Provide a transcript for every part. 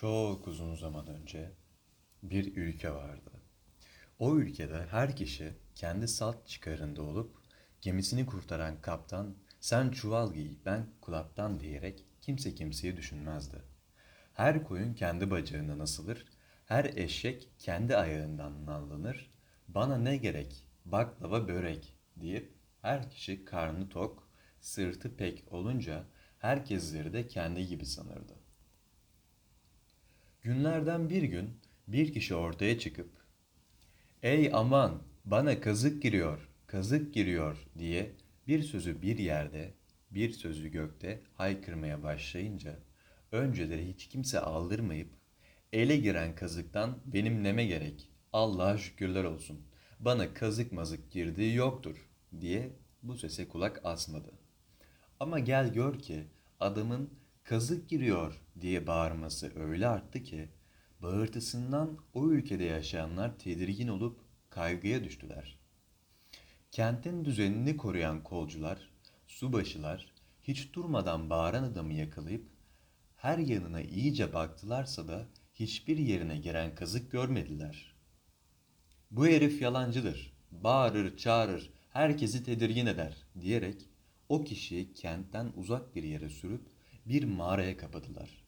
Çok uzun zaman önce bir ülke vardı. O ülkede her kişi kendi salt çıkarında olup gemisini kurtaran kaptan sen çuval giy ben kulaptan diyerek kimse kimseyi düşünmezdi. Her koyun kendi bacağından asılır, her eşek kendi ayağından nallanır, bana ne gerek baklava börek deyip her kişi karnı tok, sırtı pek olunca herkesleri de kendi gibi sanırdı. Günlerden bir gün bir kişi ortaya çıkıp "Ey aman bana kazık giriyor, kazık giriyor." diye bir sözü bir yerde, bir sözü gökte haykırmaya başlayınca önceleri hiç kimse aldırmayıp ele giren kazıktan benim neme gerek? Allah'a şükürler olsun. Bana kazık mazık girdiği yoktur diye bu sese kulak asmadı. Ama gel gör ki adamın kazık giriyor diye bağırması öyle arttı ki bağırtısından o ülkede yaşayanlar tedirgin olup kaygıya düştüler. Kentin düzenini koruyan kolcular, subaşılar hiç durmadan bağıran adamı yakalayıp her yanına iyice baktılarsa da hiçbir yerine giren kazık görmediler. Bu herif yalancıdır. Bağırır, çağırır, herkesi tedirgin eder diyerek o kişiyi kentten uzak bir yere sürüp bir mağaraya kapadılar.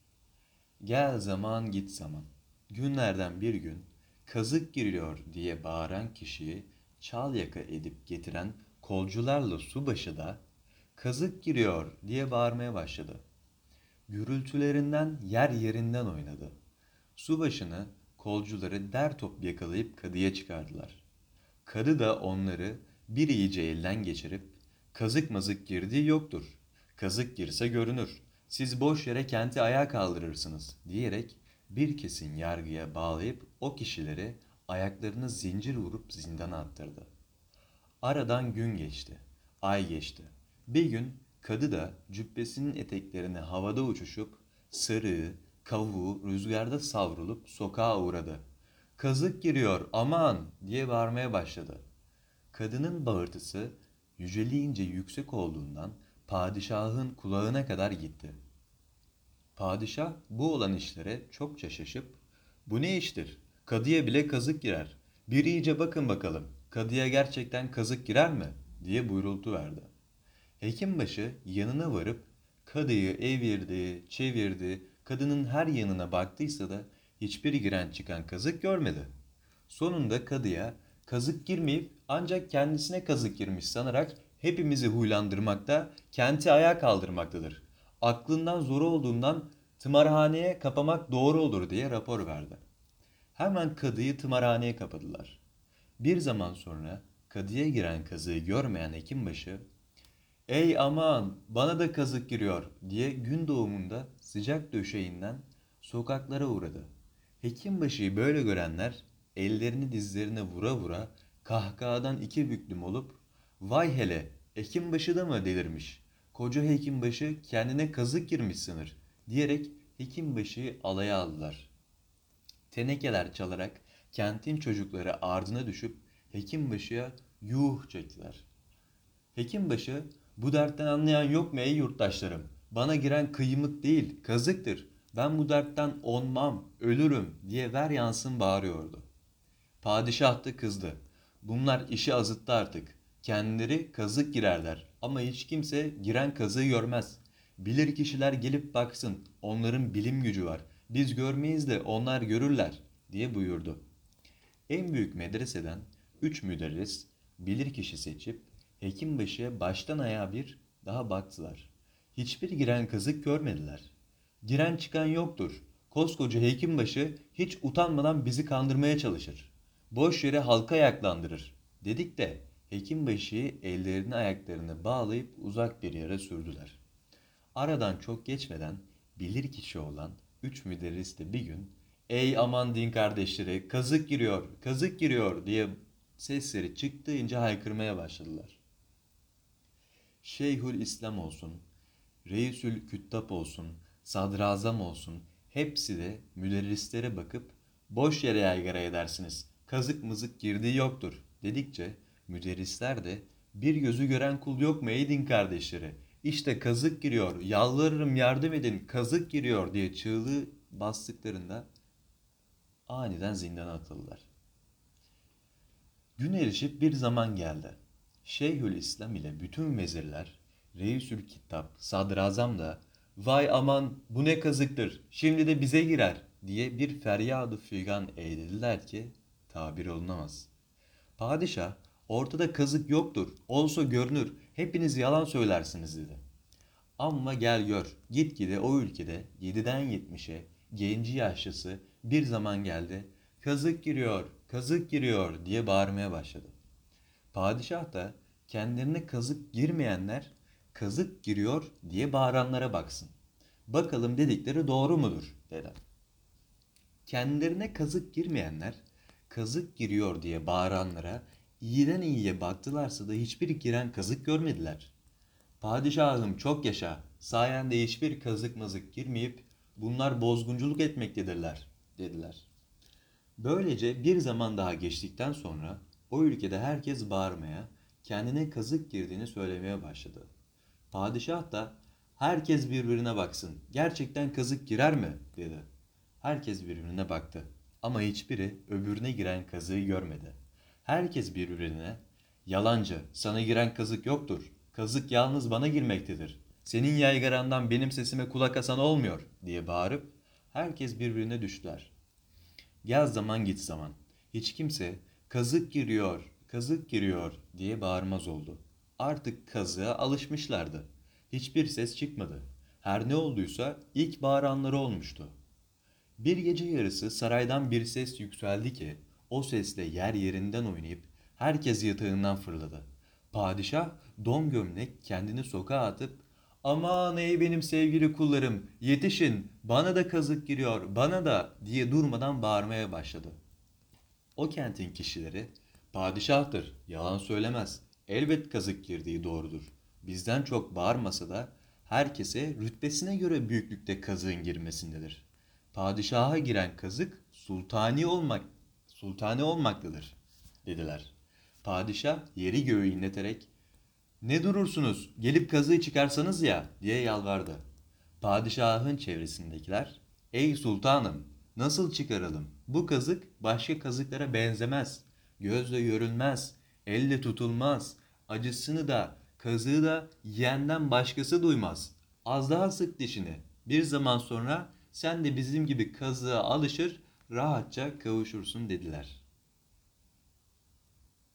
Gel zaman git zaman. Günlerden bir gün kazık giriyor diye bağıran kişiyi çal yaka edip getiren kolcularla subaşı da kazık giriyor diye bağırmaya başladı. Gürültülerinden yer yerinden oynadı. Subaşını kolcuları der top yakalayıp kadıya çıkardılar. Kadı da onları bir iyice elden geçirip kazık mazık girdiği yoktur. Kazık girse görünür. Siz boş yere kenti ayağa kaldırırsınız diyerek bir kesin yargıya bağlayıp o kişileri ayaklarını zincir vurup zindana attırdı. Aradan gün geçti, ay geçti. Bir gün kadı da cübbesinin eteklerini havada uçuşup sarığı, kavuğu rüzgarda savrulup sokağa uğradı. Kazık giriyor aman diye bağırmaya başladı. Kadının bağırtısı yüceleyince yüksek olduğundan padişahın kulağına kadar gitti. Padişah bu olan işlere çokça şaşıp bu ne iştir? Kadıya bile kazık girer. Bir iyice bakın bakalım. Kadıya gerçekten kazık girer mi? diye buyrultu verdi. Hekimbaşı yanına varıp kadıyı evirdi, çevirdi, kadının her yanına baktıysa da hiçbir giren çıkan kazık görmedi. Sonunda kadıya kazık girmeyip ancak kendisine kazık girmiş sanarak hepimizi huylandırmakta, kenti ayağa kaldırmaktadır. Aklından zoru olduğundan tımarhaneye kapamak doğru olur diye rapor verdi. Hemen kadıyı tımarhaneye kapadılar. Bir zaman sonra kadıya giren kazığı görmeyen hekimbaşı Ey aman bana da kazık giriyor diye gün doğumunda sıcak döşeğinden sokaklara uğradı. Hekimbaşı'yı böyle görenler ellerini dizlerine vura vura kahkahadan iki büklüm olup vay hele hekimbaşı da mı delirmiş? Koca hekimbaşı kendine kazık girmiş sanır diyerek hekimbaşıyı alaya aldılar. Tenekeler çalarak kentin çocukları ardına düşüp hekimbaşıya yuh çektiler. Hekimbaşı bu dertten anlayan yok mu ey yurttaşlarım? Bana giren kıymık değil, kazıktır. Ben bu dertten onmam, ölürüm diye ver yansın bağırıyordu. Padişah da kızdı. Bunlar işi azıttı artık. Kendileri kazık girerler ama hiç kimse giren kazığı görmez. Bilir kişiler gelip baksın. Onların bilim gücü var. Biz görmeyiz de onlar görürler diye buyurdu. En büyük medreseden üç müderris bilir kişi seçip Hekimbaşı'ya baştan ayağa bir daha baktılar. Hiçbir giren kazık görmediler. Giren çıkan yoktur. Koskoca hekimbaşı hiç utanmadan bizi kandırmaya çalışır. Boş yere halka ayaklandırır. Dedik de hekimbaşıyı ellerini ayaklarını bağlayıp uzak bir yere sürdüler. Aradan çok geçmeden bilir kişi olan üç müderris de bir gün ''Ey aman din kardeşleri kazık giriyor, kazık giriyor'' diye sesleri çıktığınca haykırmaya başladılar. Şeyhül İslam olsun, Reisül Küttab olsun, Sadrazam olsun hepsi de müderrislere bakıp boş yere yaygara edersiniz. Kazık mızık girdiği yoktur dedikçe müderrisler de bir gözü gören kul yok mu ey din kardeşleri? İşte kazık giriyor, yalvarırım yardım edin, kazık giriyor diye çığlığı bastıklarında aniden zindana atıldılar. Gün erişip bir zaman geldi. Şeyhülislam ile bütün vezirler, Reisül Kitap, Sadrazam da vay aman bu ne kazıktır şimdi de bize girer diye bir feryadı figan eğlediler ki tabir olunamaz. Padişah ortada kazık yoktur olsa görünür hepiniz yalan söylersiniz dedi. Ama gel gör gitgide o ülkede 7'den 70'e genci yaşlısı bir zaman geldi kazık giriyor kazık giriyor diye bağırmaya başladı. Padişah da kendilerine kazık girmeyenler kazık giriyor diye bağıranlara baksın. Bakalım dedikleri doğru mudur dedi. Kendilerine kazık girmeyenler kazık giriyor diye bağıranlara iyiden iyiye baktılarsa da hiçbir giren kazık görmediler. Padişahım çok yaşa, sayende hiçbir kazık mazık girmeyip bunlar bozgunculuk etmektedirler dediler. Böylece bir zaman daha geçtikten sonra o ülkede herkes bağırmaya, kendine kazık girdiğini söylemeye başladı. Padişah da herkes birbirine baksın, gerçekten kazık girer mi dedi. Herkes birbirine baktı ama hiçbiri öbürüne giren kazığı görmedi. Herkes birbirine yalancı, sana giren kazık yoktur. Kazık yalnız bana girmektedir. Senin yaygarandan benim sesime kulak asan olmuyor diye bağırıp herkes birbirine düştüler. Gel zaman git zaman. Hiç kimse kazık giriyor, kazık giriyor diye bağırmaz oldu. Artık kazığa alışmışlardı. Hiçbir ses çıkmadı. Her ne olduysa ilk bağıranları olmuştu. Bir gece yarısı saraydan bir ses yükseldi ki o sesle yer yerinden oynayıp herkes yatağından fırladı. Padişah don gömlek kendini sokağa atıp aman ey benim sevgili kullarım yetişin bana da kazık giriyor bana da diye durmadan bağırmaya başladı. O kentin kişileri padişahtır yalan söylemez elbet kazık girdiği doğrudur. Bizden çok bağırmasa da herkese rütbesine göre büyüklükte kazığın girmesindedir. Padişaha giren kazık sultani olmak sultani olmaktadır dediler. Padişah yeri göğü inleterek ne durursunuz gelip kazığı çıkarsanız ya diye yalvardı. Padişahın çevresindekiler ey sultanım nasıl çıkaralım bu kazık başka kazıklara benzemez gözle görülmez elle tutulmaz acısını da kazığı da yiyenden başkası duymaz az daha sık dişini bir zaman sonra sen de bizim gibi kazığa alışır rahatça kavuşursun dediler.''